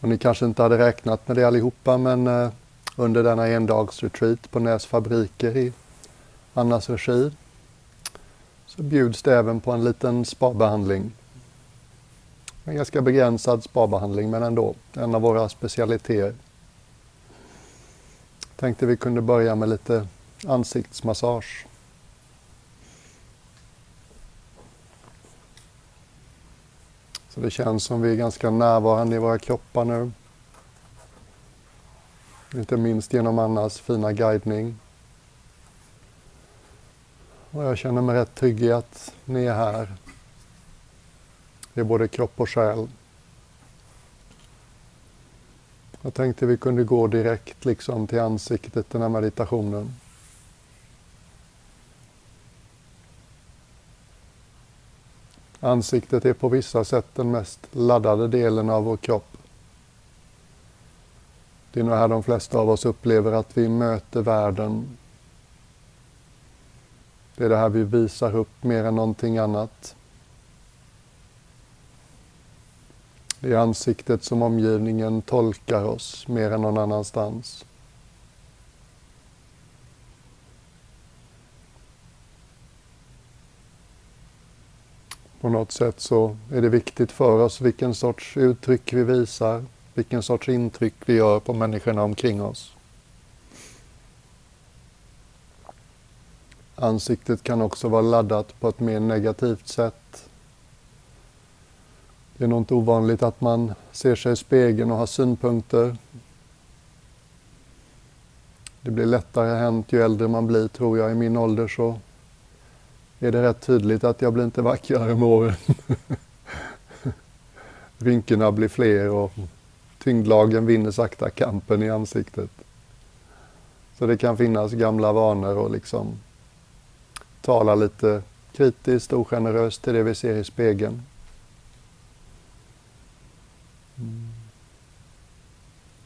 Och ni kanske inte hade räknat med det allihopa men eh, under denna endagsretreat på Näs fabriker i Annas regi så bjuds det även på en liten spabehandling. En ganska begränsad spabehandling men ändå en av våra specialiteter. Tänkte vi kunde börja med lite ansiktsmassage. Så det känns som vi är ganska närvarande i våra kroppar nu. Inte minst genom Annas fina guidning. Och jag känner mig rätt trygg i att ni är här. Det är både kropp och själ. Jag tänkte vi kunde gå direkt liksom till ansiktet den här meditationen. Ansiktet är på vissa sätt den mest laddade delen av vår kropp. Det är nog här de flesta av oss upplever att vi möter världen. Det är det här vi visar upp mer än någonting annat. Det är ansiktet som omgivningen tolkar oss mer än någon annanstans. På något sätt så är det viktigt för oss vilken sorts uttryck vi visar, vilken sorts intryck vi gör på människorna omkring oss. Ansiktet kan också vara laddat på ett mer negativt sätt. Det är nog inte ovanligt att man ser sig i spegeln och har synpunkter. Det blir lättare hänt ju äldre man blir, tror jag. I min ålder så är det rätt tydligt att jag blir inte vackrare med åren. Rynkorna blir fler och tyngdlagen vinner sakta kampen i ansiktet. Så det kan finnas gamla vanor och liksom tala lite kritiskt och generöst till det vi ser i spegeln. Mm.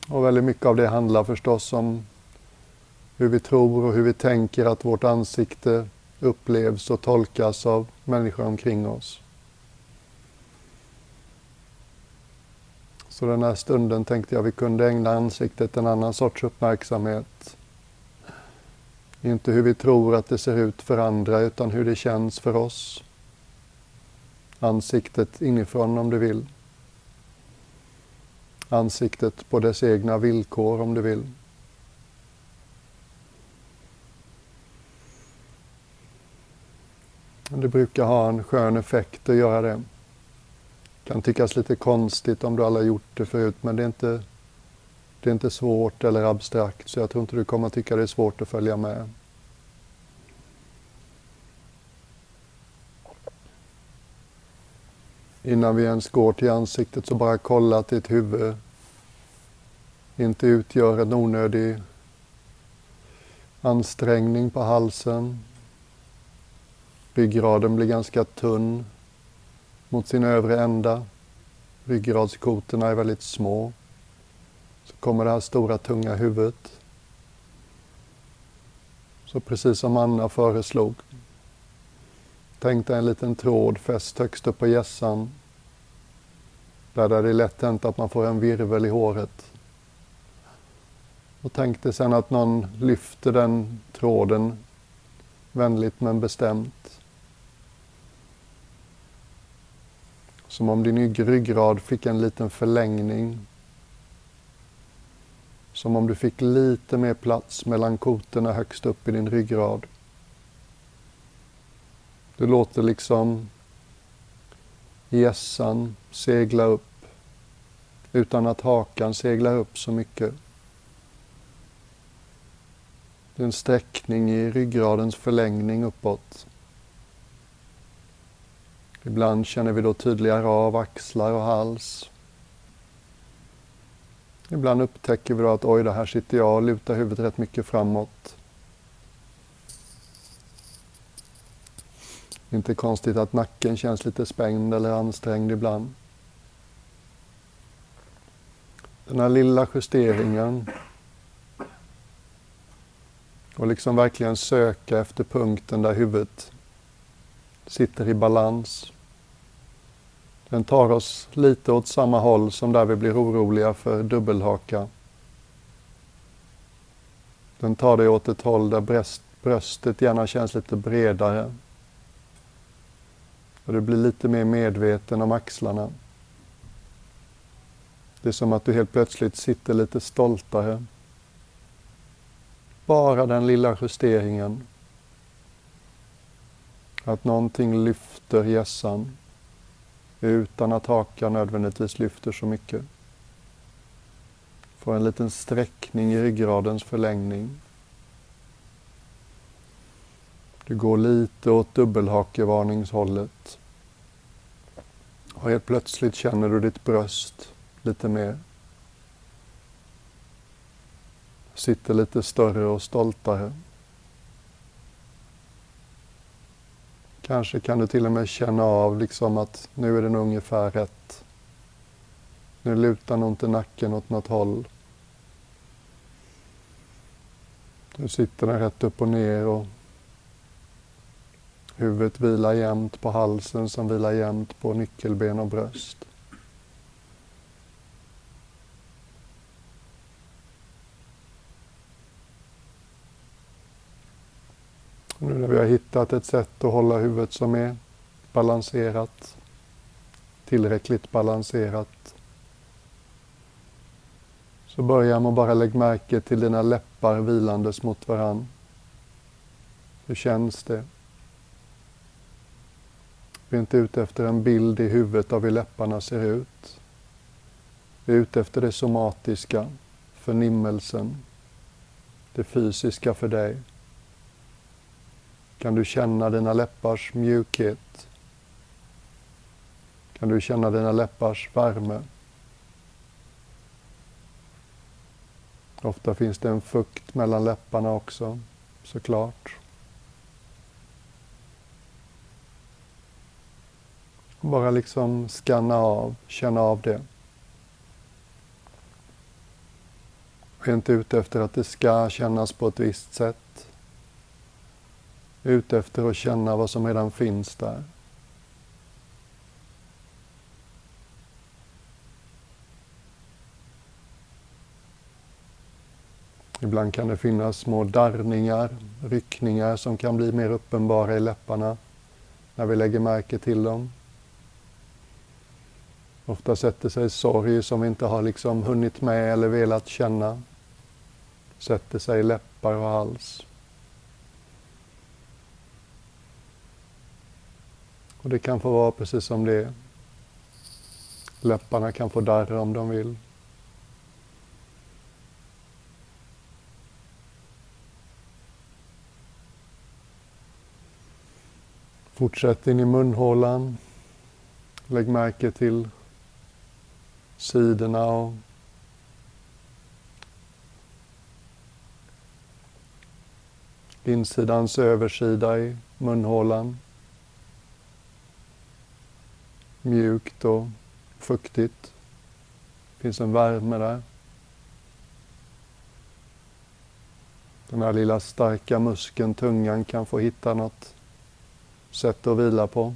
Och väldigt mycket av det handlar förstås om hur vi tror och hur vi tänker att vårt ansikte upplevs och tolkas av människor omkring oss. Så den här stunden tänkte jag vi kunde ägna ansiktet en annan sorts uppmärksamhet. Inte hur vi tror att det ser ut för andra utan hur det känns för oss. Ansiktet inifrån om du vill. Ansiktet på dess egna villkor om du vill. Det brukar ha en skön effekt att göra det. Det kan tyckas lite konstigt om du aldrig har gjort det förut men det är, inte, det är inte svårt eller abstrakt så jag tror inte du kommer tycka det är svårt att följa med. Innan vi ens går till ansiktet så bara kolla att ditt huvud inte utgör en onödig ansträngning på halsen. Ryggraden blir ganska tunn mot sin övre ända. Ryggradskotorna är väldigt små. Så kommer det här stora tunga huvudet. Så precis som Anna föreslog. Tänk dig en liten tråd fäst högst upp på hjässan. Där det är lätt hänt att man får en virvel i håret. Och tänk dig sen att någon lyfter den tråden vänligt men bestämt. Som om din ryggrad fick en liten förlängning. Som om du fick lite mer plats mellan kotorna högst upp i din ryggrad. Du låter liksom gässan segla upp utan att hakan seglar upp så mycket. Det är en sträckning i ryggradens förlängning uppåt. Ibland känner vi då tydligare av axlar och hals. Ibland upptäcker vi då att oj, det här sitter jag och lutar huvudet rätt mycket framåt. Inte konstigt att nacken känns lite spänd eller ansträngd ibland. Den här lilla justeringen och liksom verkligen söka efter punkten där huvudet sitter i balans. Den tar oss lite åt samma håll som där vi blir oroliga för dubbelhaka. Den tar dig åt ett håll där bröst, bröstet gärna känns lite bredare. Och du blir lite mer medveten om axlarna. Det är som att du helt plötsligt sitter lite stoltare. Bara den lilla justeringen. Att någonting lyfter hjässan utan att hakan nödvändigtvis lyfter så mycket. Får en liten sträckning i ryggradens förlängning. Du går lite åt dubbelhakevarningshållet. Och helt plötsligt känner du ditt bröst lite mer. Sitter lite större och stoltare. Kanske kan du till och med känna av liksom att nu är den ungefär rätt. Nu lutar nog inte nacken åt något håll. Nu sitter den rätt upp och ner och huvudet vilar jämnt på halsen som vilar jämnt på nyckelben och bröst. Nu när vi har hittat ett sätt att hålla huvudet som är balanserat, tillräckligt balanserat, så börja med att bara lägga märke till dina läppar vilandes mot varann. Hur känns det? Vi är inte ute efter en bild i huvudet av hur läpparna ser ut. Vi är ute efter det somatiska, förnimmelsen, det fysiska för dig. Kan du känna dina läppars mjukhet? Kan du känna dina läppars värme? Ofta finns det en fukt mellan läpparna också, såklart. Bara liksom skanna av, känna av det. Jag är inte ute efter att det ska kännas på ett visst sätt ute efter att känna vad som redan finns där. Ibland kan det finnas små darrningar, ryckningar som kan bli mer uppenbara i läpparna när vi lägger märke till dem. Ofta sätter sig sorg som vi inte har liksom hunnit med eller velat känna. Sätter sig i läppar och hals. Och det kan få vara precis som det är. Läpparna kan få darra om de vill. Fortsätt in i munhålan. Lägg märke till sidorna och insidans översida i munhålan mjukt och fuktigt. Det finns en värme där. Den här lilla starka muskeln, tungan, kan få hitta något sätt att vila på.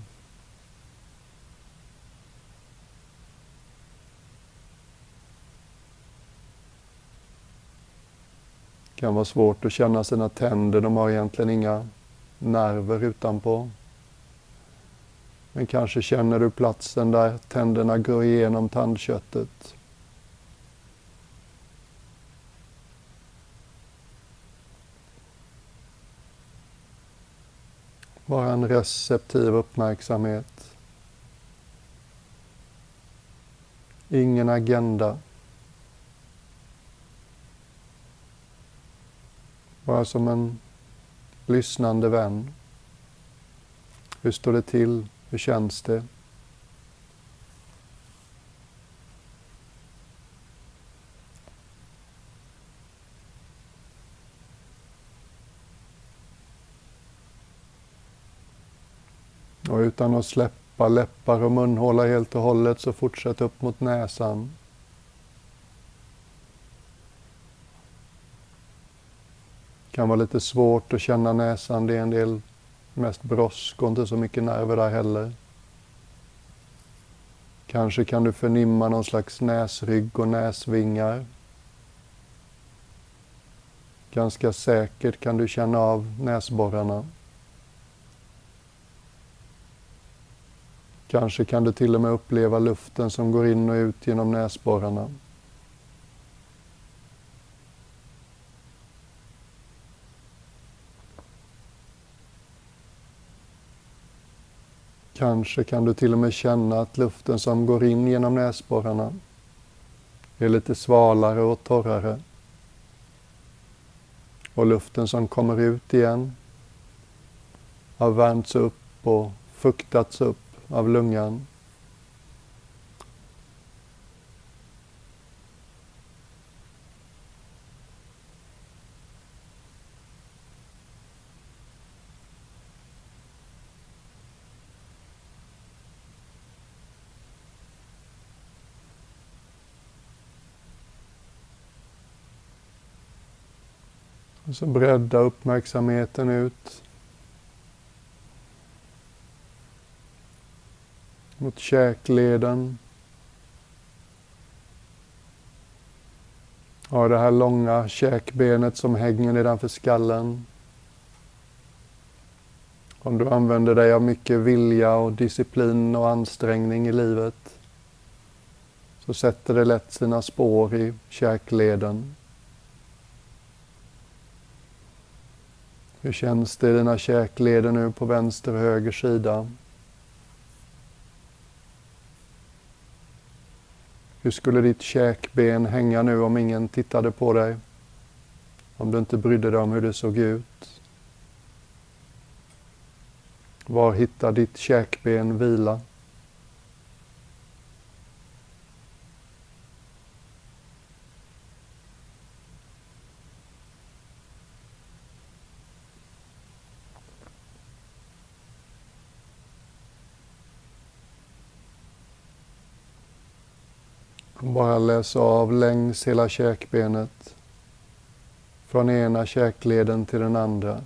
Det kan vara svårt att känna sina tänder, de har egentligen inga nerver utanpå. Men kanske känner du platsen där tänderna går igenom tandköttet. Bara en receptiv uppmärksamhet. Ingen agenda. Bara som en lyssnande vän. Hur står det till? Hur känns det? Och utan att släppa läppar och munhåla helt och hållet så fortsätt upp mot näsan. Det kan vara lite svårt att känna näsan, det är en del mest brosk och inte så mycket nerver där heller. Kanske kan du förnimma någon slags näsrygg och näsvingar. Ganska säkert kan du känna av näsborrarna. Kanske kan du till och med uppleva luften som går in och ut genom näsborrarna. Kanske kan du till och med känna att luften som går in genom näsborrarna är lite svalare och torrare. Och luften som kommer ut igen har värmts upp och fuktats upp av lungan. Så bredda uppmärksamheten ut mot käkleden. Ja, det här långa käkbenet som hänger nedanför skallen. Om du använder dig av mycket vilja och disciplin och ansträngning i livet så sätter det lätt sina spår i käkleden. Hur känns det i dina käkleder nu på vänster och höger sida? Hur skulle ditt käkben hänga nu om ingen tittade på dig? Om du inte brydde dig om hur det såg ut? Var hittar ditt käkben vila? Bara läsa av längs hela käkbenet. Från ena käkleden till den andra.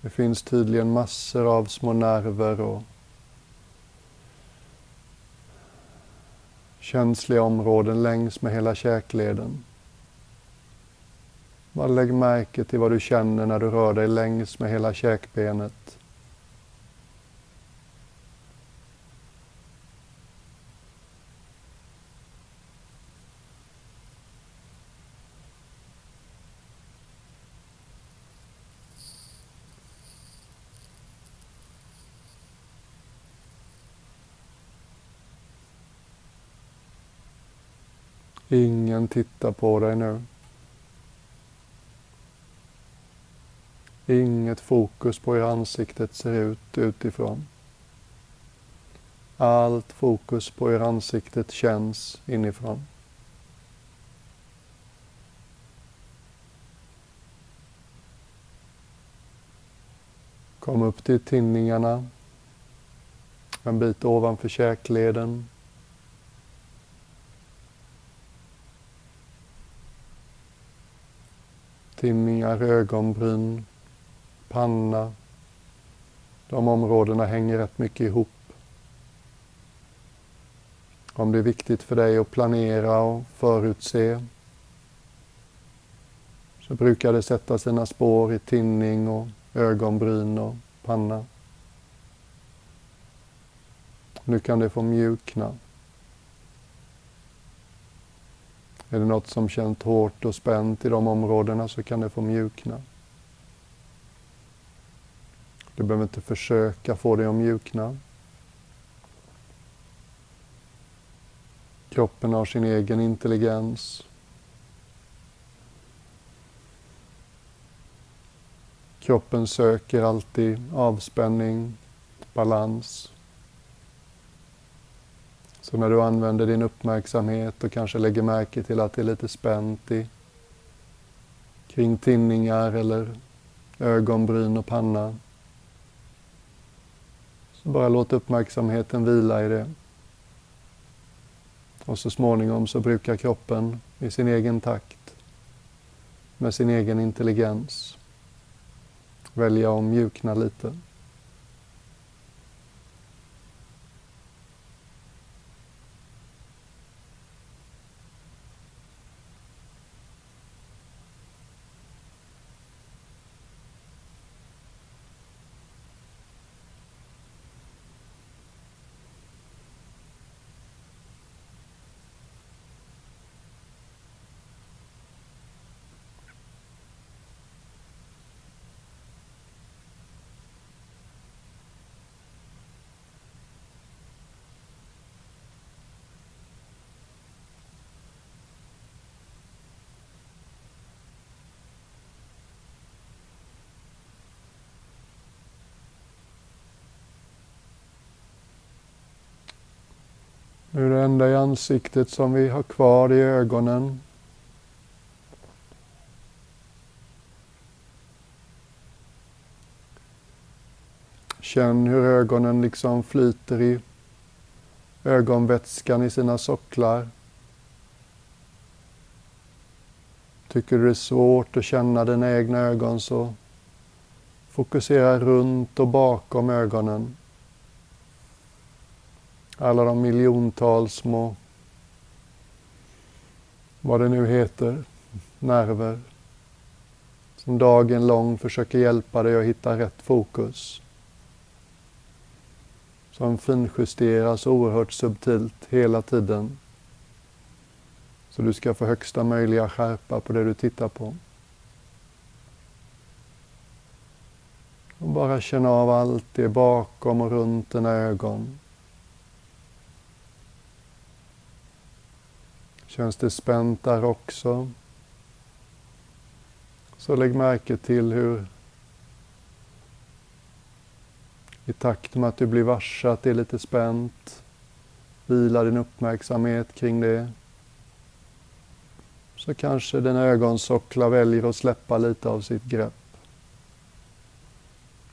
Det finns tydligen massor av små nerver och känsliga områden längs med hela käkleden. Bara lägg märke till vad du känner när du rör dig längs med hela käkbenet. Ingen tittar på dig nu. Inget fokus på hur ansiktet ser ut utifrån. Allt fokus på hur ansiktet känns inifrån. Kom upp till tinningarna, en bit ovanför käkleden. Tinningar, ögonbryn, panna. De områdena hänger rätt mycket ihop. Om det är viktigt för dig att planera och förutse så brukar det sätta sina spår i tinning och ögonbryn och panna. Nu kan det få mjukna. Är det något som känns hårt och spänt i de områdena så kan det få mjukna. Du behöver inte försöka få det att mjukna. Kroppen har sin egen intelligens. Kroppen söker alltid avspänning, balans. Så när du använder din uppmärksamhet och kanske lägger märke till att det är lite spänt i, kring tinningar eller ögonbryn och panna. Så bara låt uppmärksamheten vila i det. Och så småningom så brukar kroppen i sin egen takt, med sin egen intelligens, välja att mjukna lite. Nu är det enda i ansiktet som vi har kvar i ögonen. Känn hur ögonen liksom flyter i ögonvätskan i sina socklar. Tycker du det är svårt att känna dina egna ögon så fokusera runt och bakom ögonen. Alla de miljontals små, vad det nu heter, nerver som dagen lång försöker hjälpa dig att hitta rätt fokus. Som finjusteras oerhört subtilt hela tiden. Så du ska få högsta möjliga skärpa på det du tittar på. Och bara känna av allt det bakom och runt dina ögon. Känns det spänt där också? Så lägg märke till hur i takt med att du blir varse att det är lite spänt, vila din uppmärksamhet kring det. Så kanske dina ögonsocklar väljer att släppa lite av sitt grepp.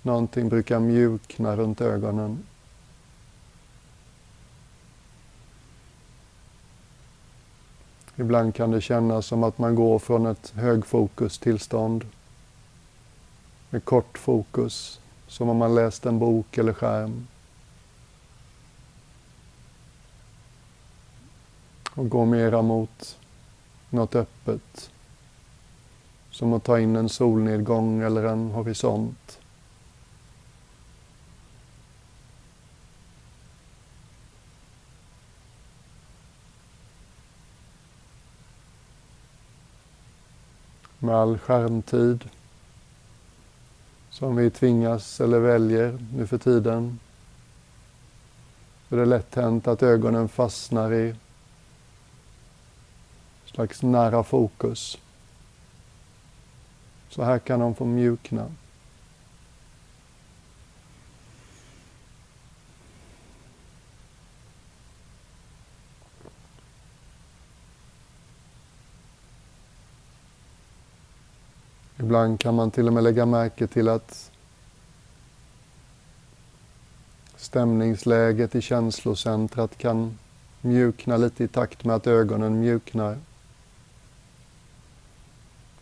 Någonting brukar mjukna runt ögonen. Ibland kan det kännas som att man går från ett högfokustillstånd med kort fokus, som om man läst en bok eller skärm. Och går mera mot något öppet, som att ta in en solnedgång eller en horisont. Med all skärmtid som vi tvingas eller väljer nu för tiden. Så det är lätt hänt att ögonen fastnar i slags nära fokus. Så här kan de få mjukna. Ibland kan man till och med lägga märke till att stämningsläget i känslocentrat kan mjukna lite i takt med att ögonen mjuknar.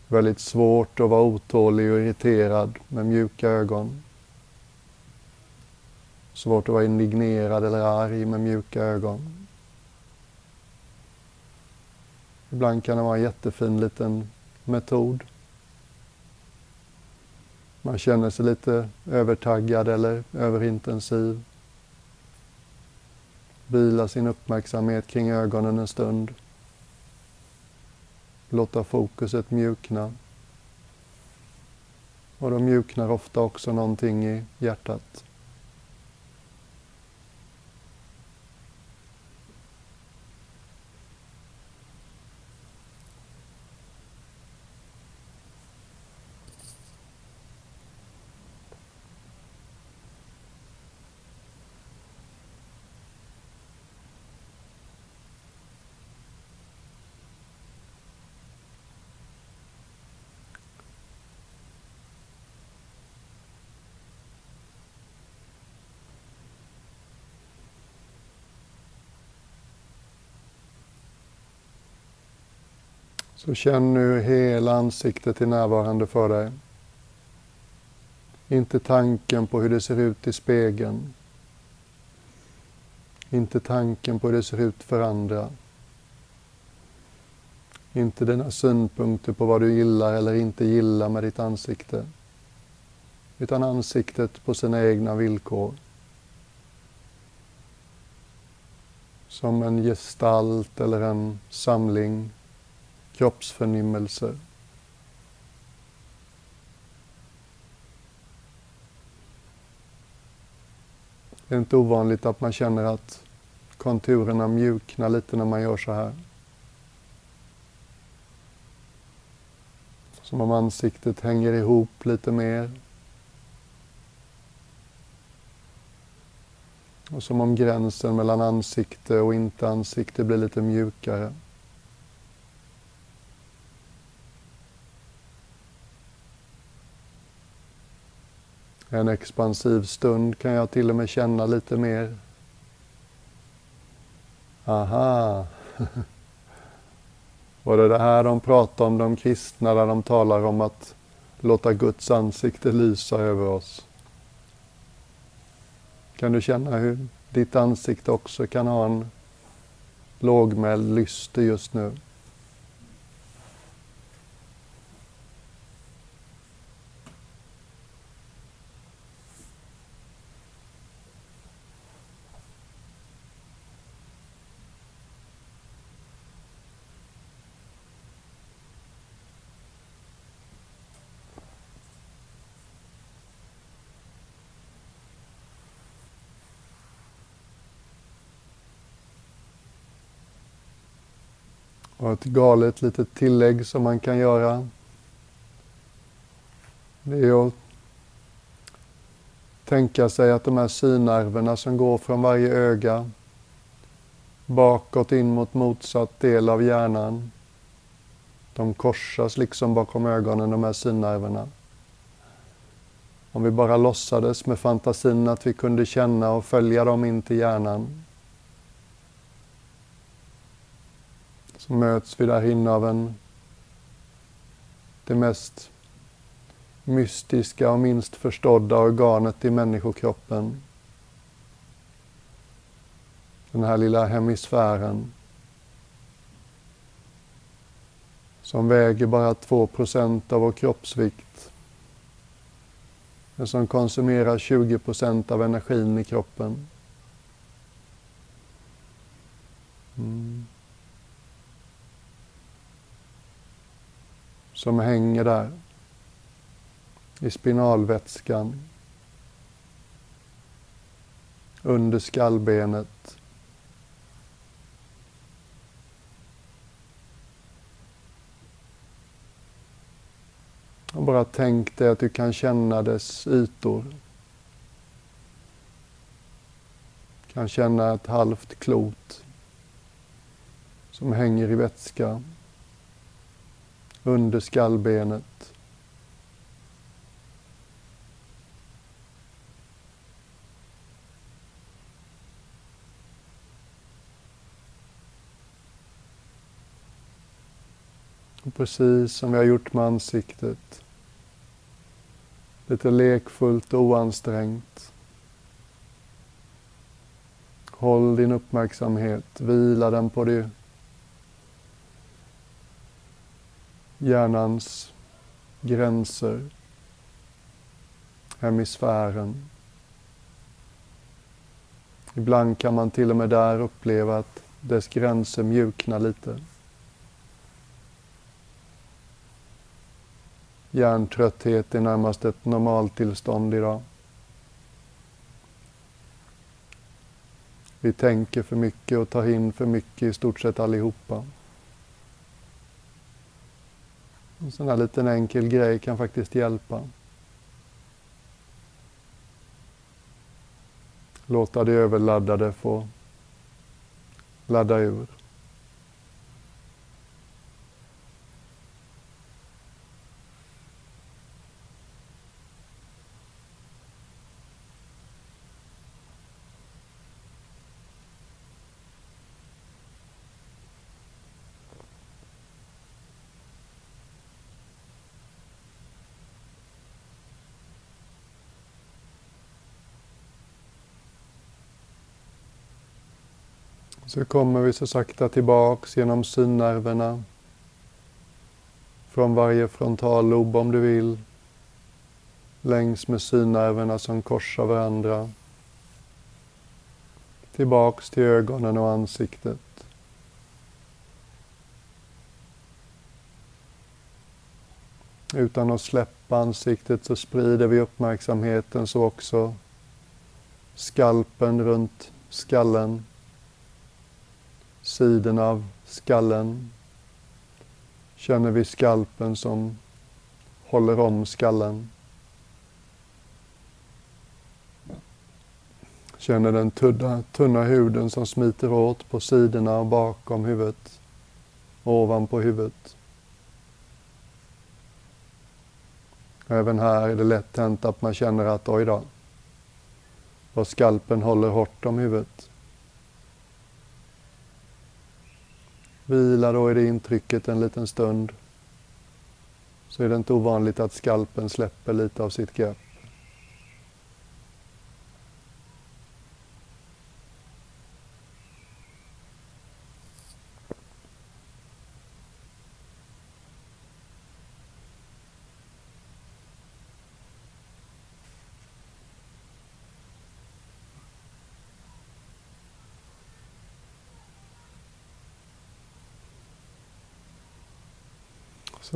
Väldigt svårt att vara otålig och irriterad med mjuka ögon. Svårt att vara indignerad eller arg med mjuka ögon. Ibland kan det vara en jättefin liten metod. Man känner sig lite övertaggad eller överintensiv. Vila sin uppmärksamhet kring ögonen en stund. Låta fokuset mjukna. Och då mjuknar ofta också någonting i hjärtat. Så känn nu hela ansiktet är närvarande för dig. Inte tanken på hur det ser ut i spegeln. Inte tanken på hur det ser ut för andra. Inte dina synpunkter på vad du gillar eller inte gillar med ditt ansikte. Utan ansiktet på sina egna villkor. Som en gestalt eller en samling kroppsförnimmelser. Det är inte ovanligt att man känner att konturerna mjuknar lite när man gör så här. Som om ansiktet hänger ihop lite mer. Och som om gränsen mellan ansikte och inte ansikte blir lite mjukare. En expansiv stund kan jag till och med känna lite mer. Aha! Var det det här de pratar om, de kristna, där de talar om att låta Guds ansikte lysa över oss? Kan du känna hur ditt ansikte också kan ha en lågmäld lyster just nu? Något galet litet tillägg som man kan göra. Det är att tänka sig att de här synnerverna som går från varje öga bakåt in mot motsatt del av hjärnan. De korsas liksom bakom ögonen, de här synnerverna. Om vi bara låtsades med fantasin att vi kunde känna och följa dem in till hjärnan så möts vi där inne av en, det mest mystiska och minst förstådda organet i människokroppen. Den här lilla hemisfären som väger bara 2% av vår kroppsvikt men som konsumerar 20% av energin i kroppen. Mm. Som hänger där i spinalvätskan under skallbenet. Och bara tänk dig att du kan känna dess ytor. Du kan känna ett halvt klot som hänger i vätska under skallbenet. Och precis som vi har gjort med ansiktet. Lite lekfullt och oansträngt. Håll din uppmärksamhet, vila den på det hjärnans gränser, hemisfären. Ibland kan man till och med där uppleva att dess gränser mjuknar lite. Hjärntrötthet är närmast ett normaltillstånd idag. Vi tänker för mycket och tar in för mycket i stort sett allihopa. En sån här liten enkel grej kan faktiskt hjälpa. Låta det överladdade få ladda ur. Så kommer vi så sakta tillbaks genom synnerverna. Från varje frontallob om du vill. Längs med synnerverna som korsar varandra. Tillbaks till ögonen och ansiktet. Utan att släppa ansiktet så sprider vi uppmärksamheten så också skalpen runt skallen sidan av skallen känner vi skalpen som håller om skallen. Känner den tunna, tunna huden som smiter åt på sidorna och bakom huvudet, ovanpå huvudet. Även här är det lätt hänt att man känner att oj då, vad skalpen håller hårt om huvudet. Vila då i det intrycket en liten stund. Så är det inte ovanligt att skalpen släpper lite av sitt grepp.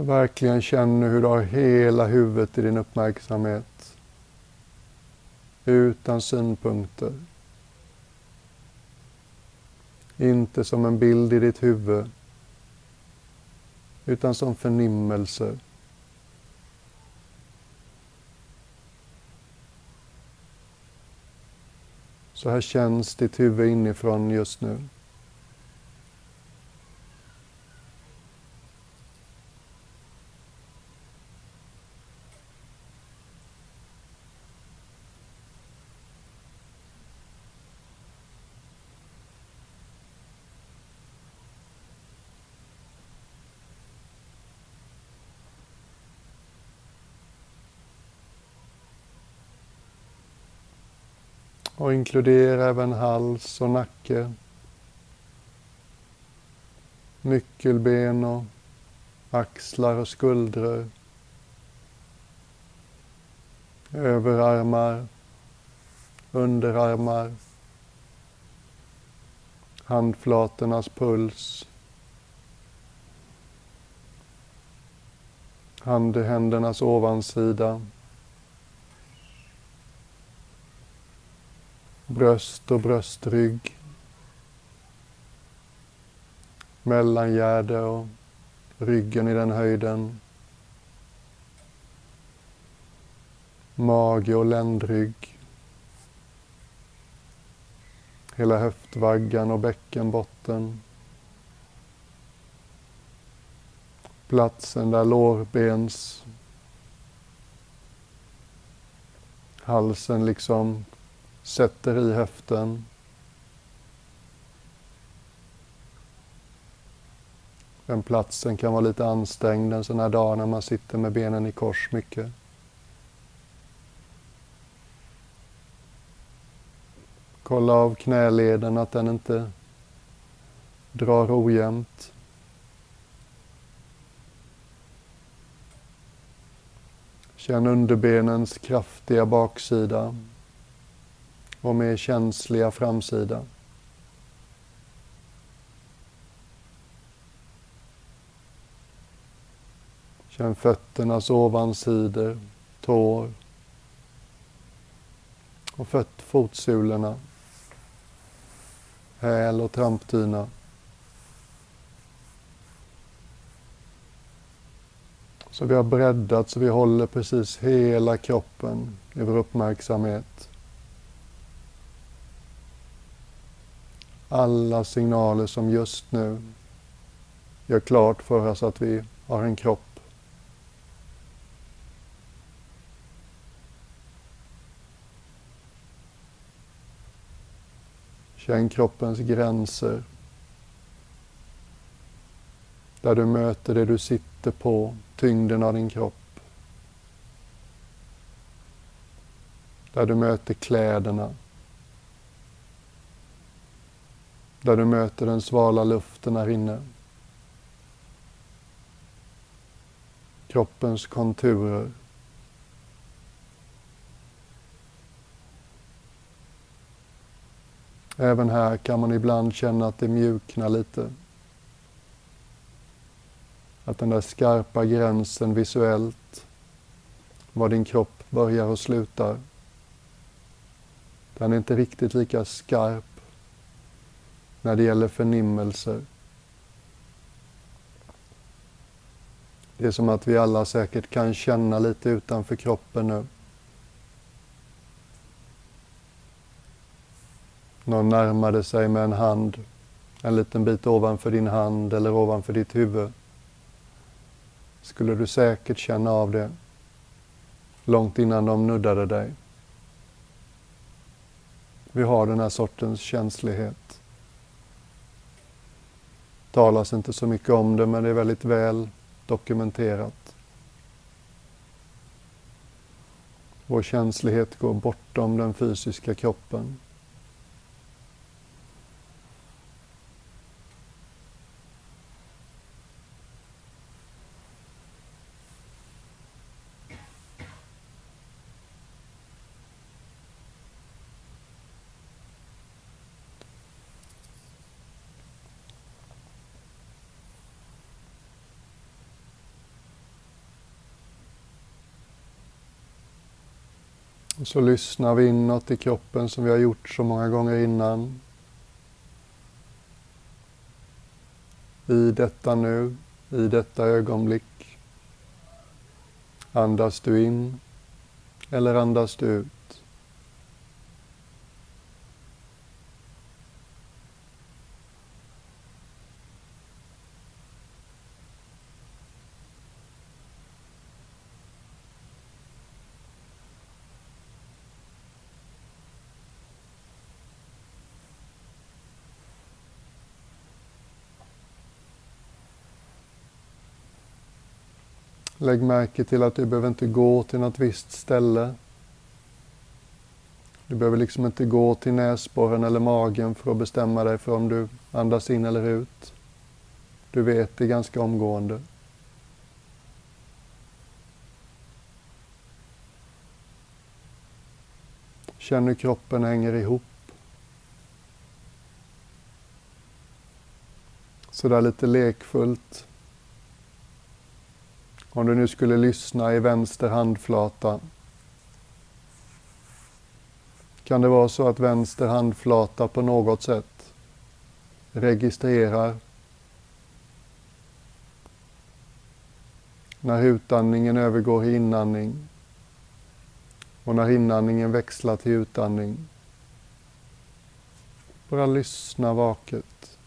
Så verkligen känn hur du har hela huvudet i din uppmärksamhet. Utan synpunkter. Inte som en bild i ditt huvud, utan som förnimmelser. Så här känns ditt huvud inifrån just nu. Och inkludera även hals och nacke. Nyckelben och axlar och skuldror. Överarmar, underarmar, handflatornas puls, handhändernas ovansida, bröst och bröstrygg, mellangärde och ryggen i den höjden, mage och ländrygg, hela höftvaggan och bäckenbotten, platsen där lårbens. Halsen liksom sätter i höften. Den platsen kan vara lite ansträngd en sån här dag när man sitter med benen i kors mycket. Kolla av knäleden att den inte drar ojämnt. Känn underbenens kraftiga baksida vår mer känsliga framsida. Känn fötternas ovansidor, tår och fött, fotsulorna, häl och trampdyna. Så vi har breddat så vi håller precis hela kroppen i vår uppmärksamhet. Alla signaler som just nu gör klart för oss att vi har en kropp. Känn kroppens gränser. Där du möter det du sitter på, tyngden av din kropp. Där du möter kläderna. Där du möter den svala luften här inne. Kroppens konturer. Även här kan man ibland känna att det mjuknar lite. Att den där skarpa gränsen visuellt, var din kropp börjar och slutar, den är inte riktigt lika skarp när det gäller förnimmelser. Det är som att vi alla säkert kan känna lite utanför kroppen nu. Någon närmade sig med en hand, en liten bit ovanför din hand eller ovanför ditt huvud. Skulle du säkert känna av det långt innan de nuddade dig. Vi har den här sortens känslighet talas inte så mycket om det, men det är väldigt väl dokumenterat. Vår känslighet går bortom den fysiska kroppen. Och så lyssnar vi inåt i kroppen som vi har gjort så många gånger innan. I detta nu, i detta ögonblick. Andas du in eller andas du ut? Lägg märke till att du behöver inte gå till något visst ställe. Du behöver liksom inte gå till näsborren eller magen för att bestämma dig för om du andas in eller ut. Du vet det ganska omgående. Känn hur kroppen hänger ihop. Sådär lite lekfullt. Om du nu skulle lyssna i vänster handflata kan det vara så att vänster handflata på något sätt registrerar när utandningen övergår i inandning och när inandningen växlar till utandning. Bara lyssna vaket.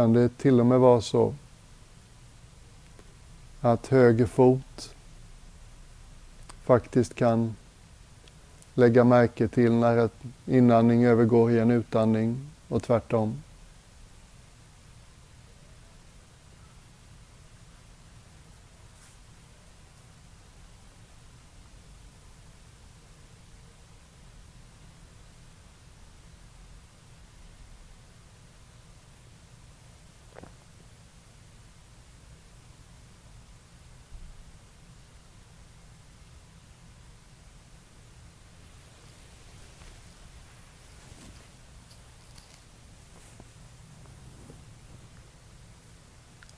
Kan det till och med vara så att höger fot faktiskt kan lägga märke till när en inandning övergår i en utandning och tvärtom.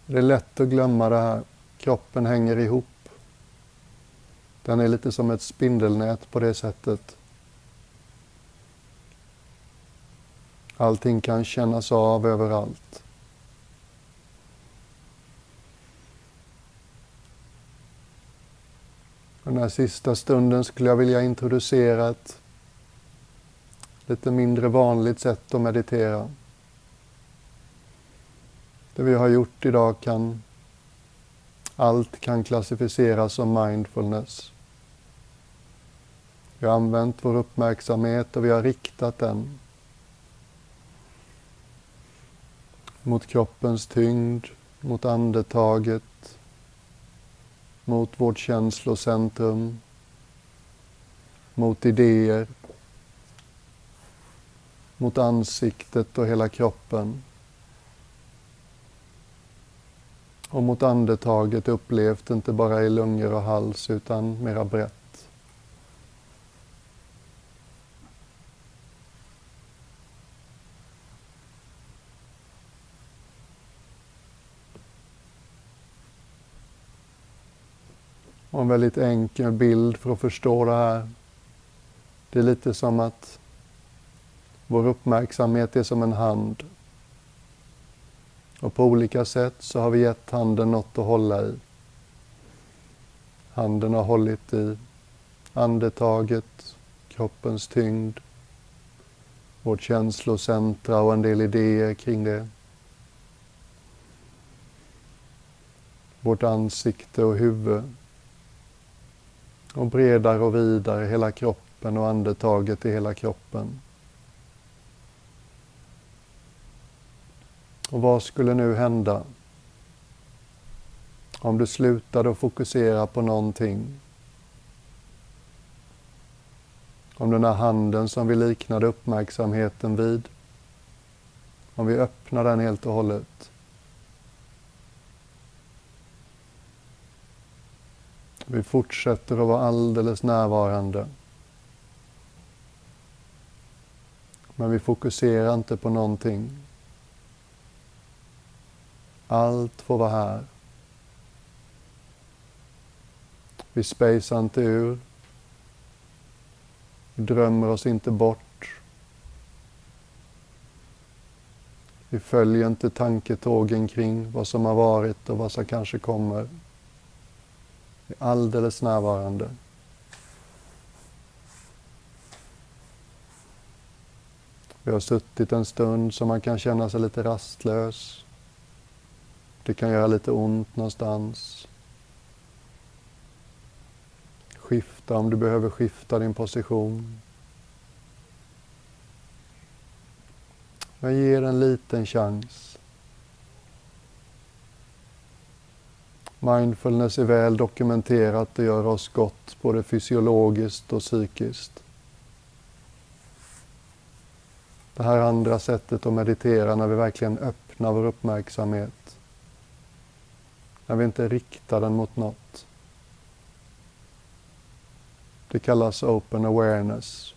Det är lätt att glömma det här. Kroppen hänger ihop. Den är lite som ett spindelnät på det sättet. Allting kan kännas av överallt. Den här sista stunden skulle jag vilja introducera ett lite mindre vanligt sätt att meditera. Det vi har gjort idag kan allt kan klassificeras som mindfulness. Vi har använt vår uppmärksamhet och vi har riktat den mot kroppens tyngd, mot andetaget, mot vårt känslocentrum, mot idéer, mot ansiktet och hela kroppen. och mot andetaget upplevt inte bara i lungor och hals utan mera brett. Och en väldigt enkel bild för att förstå det här. Det är lite som att vår uppmärksamhet är som en hand och på olika sätt så har vi gett handen något att hålla i. Handen har hållit i andetaget, kroppens tyngd, vårt känslocentra och en del idéer kring det. Vårt ansikte och huvud. Och bredare och vidare hela kroppen och andetaget i hela kroppen. Och vad skulle nu hända om du slutade att fokusera på någonting? Om den här handen som vi liknade uppmärksamheten vid, om vi öppnar den helt och hållet. Vi fortsätter att vara alldeles närvarande. Men vi fokuserar inte på någonting. Allt får vara här. Vi spejsar inte ur. Vi drömmer oss inte bort. Vi följer inte tanketågen kring vad som har varit och vad som kanske kommer. Vi är alldeles närvarande. Vi har suttit en stund så man kan känna sig lite rastlös. Det kan göra lite ont någonstans. Skifta om du behöver skifta din position. Men ge en liten chans. Mindfulness är väl dokumenterat, det gör oss gott både fysiologiskt och psykiskt. Det här andra sättet att meditera när vi verkligen öppnar vår uppmärksamhet när vi inte riktar den mot något. Det kallas open awareness.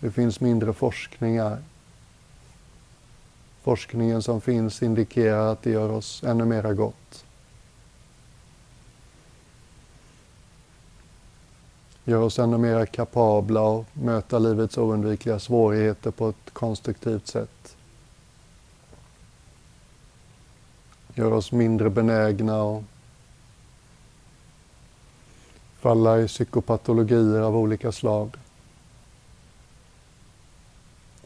Det finns mindre forskningar. Forskningen som finns indikerar att det gör oss ännu mera gott. Gör oss ännu mera kapabla att möta livets oundvikliga svårigheter på ett konstruktivt sätt. Gör oss mindre benägna att falla i psykopatologier av olika slag.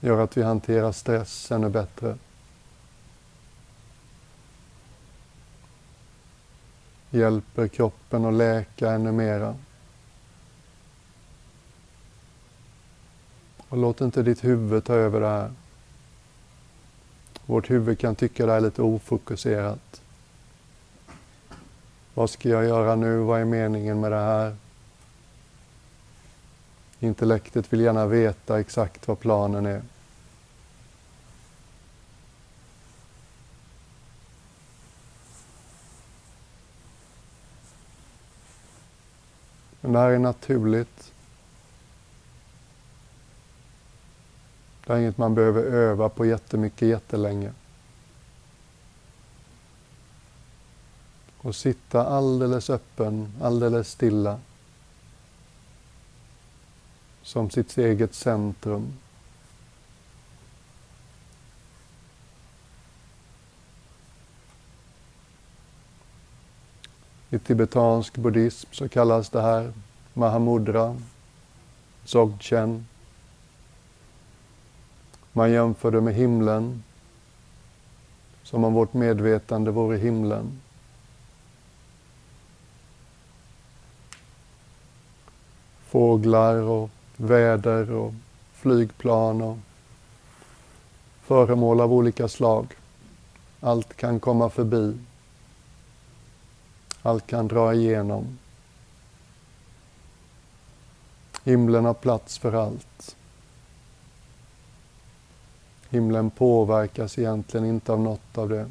Gör att vi hanterar stress ännu bättre. Hjälper kroppen att läka ännu mera. Och låt inte ditt huvud ta över det här. Vårt huvud kan tycka det är lite ofokuserat. Vad ska jag göra nu? Vad är meningen med det här? Intellektet vill gärna veta exakt vad planen är. Men det här är naturligt. Det är inget man behöver öva på jättemycket, jättelänge. Och sitta alldeles öppen, alldeles stilla. Som sitt eget centrum. I tibetansk buddhism så kallas det här Mahamudra, Dzogchen, man jämför det med himlen, som om vårt medvetande vore himlen. Fåglar och väder och flygplan och föremål av olika slag. Allt kan komma förbi. Allt kan dra igenom. Himlen har plats för allt. Himlen påverkas egentligen inte av något av det.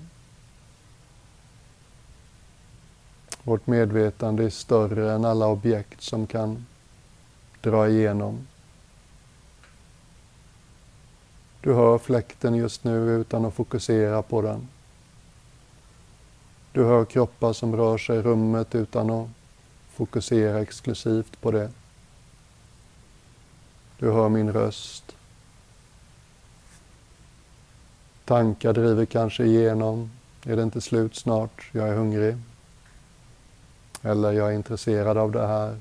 Vårt medvetande är större än alla objekt som kan dra igenom. Du hör fläkten just nu utan att fokusera på den. Du hör kroppar som rör sig i rummet utan att fokusera exklusivt på det. Du hör min röst. Tankar driver kanske igenom. Är det inte slut snart? Jag är hungrig. Eller jag är intresserad av det här.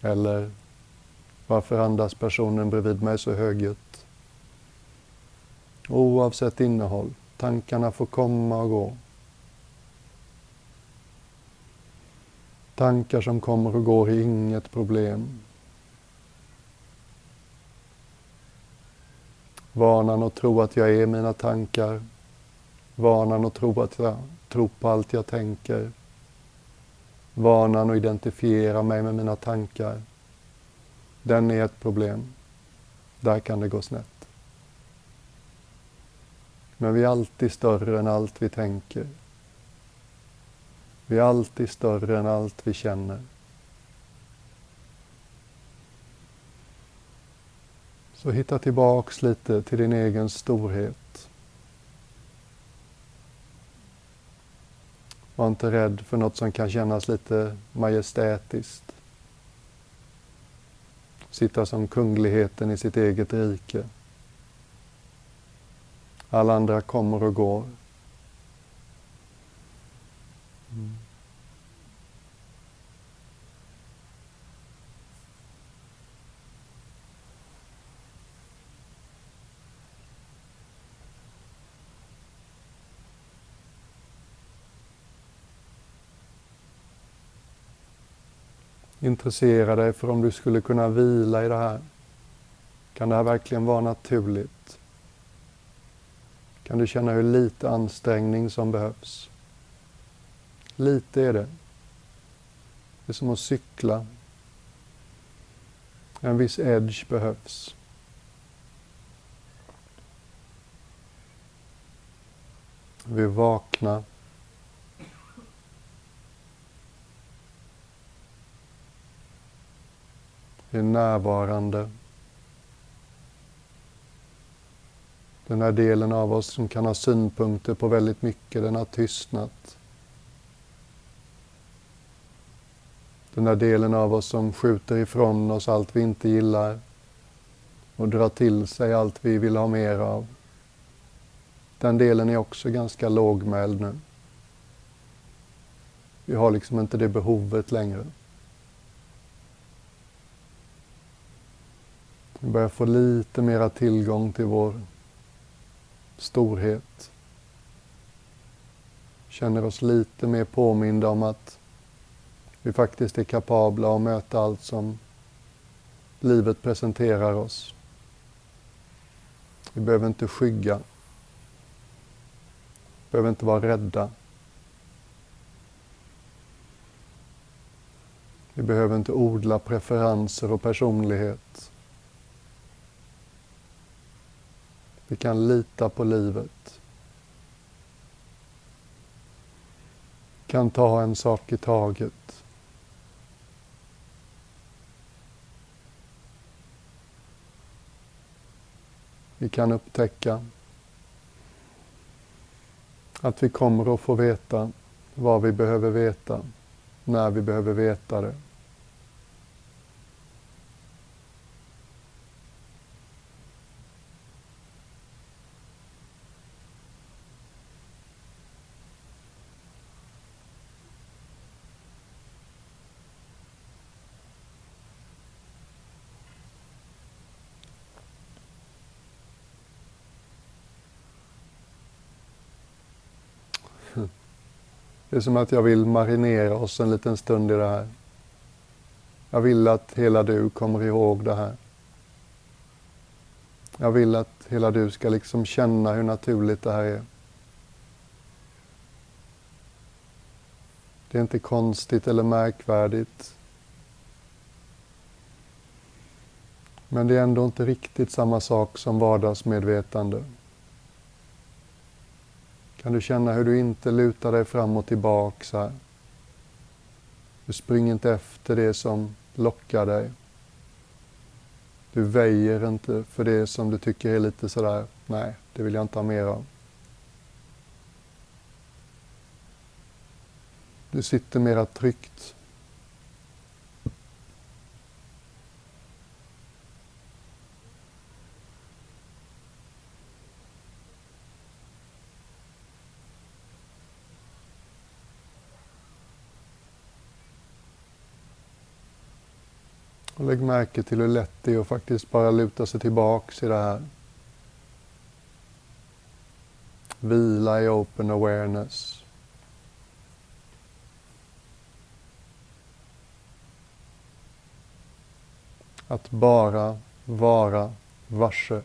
Eller varför andas personen bredvid mig så högljutt? Oavsett innehåll, tankarna får komma och gå. Tankar som kommer och går är inget problem. Vanan att tro att jag är mina tankar. Vanan att tro att jag tror på allt jag tänker. Vanan att identifiera mig med mina tankar. Den är ett problem. Där kan det gå snett. Men vi är alltid större än allt vi tänker. Vi är alltid större än allt vi känner. Så hitta tillbaks lite till din egen storhet. Var inte rädd för något som kan kännas lite majestätiskt. Sitta som kungligheten i sitt eget rike. Alla andra kommer och går. Mm. Intressera dig för om du skulle kunna vila i det här. Kan det här verkligen vara naturligt? Kan du känna hur lite ansträngning som behövs? Lite är det. Det är som att cykla. En viss edge behövs. Vi är vakna. Vi är närvarande. Den här delen av oss som kan ha synpunkter på väldigt mycket, den har tystnat. Den här delen av oss som skjuter ifrån oss allt vi inte gillar och drar till sig allt vi vill ha mer av. Den delen är också ganska lågmäld nu. Vi har liksom inte det behovet längre. Vi börjar få lite mera tillgång till vår storhet. Känner oss lite mer påminda om att vi faktiskt är kapabla att möta allt som livet presenterar oss. Vi behöver inte skygga. Vi behöver inte vara rädda. Vi behöver inte odla preferenser och personlighet. Vi kan lita på livet. Kan ta en sak i taget. Vi kan upptäcka att vi kommer att få veta vad vi behöver veta, när vi behöver veta det. Det är som att jag vill marinera oss en liten stund i det här. Jag vill att hela du kommer ihåg det här. Jag vill att hela du ska liksom känna hur naturligt det här är. Det är inte konstigt eller märkvärdigt. Men det är ändå inte riktigt samma sak som vardagsmedvetande. Kan du känna hur du inte lutar dig fram och tillbaks här? Du springer inte efter det som lockar dig. Du väjer inte för det som du tycker är lite sådär, nej, det vill jag inte ha mer av. Du sitter mera tryggt. Lägg märke till hur lätt det är att faktiskt bara luta sig tillbaks i det här. Vila i open awareness. Att bara vara varse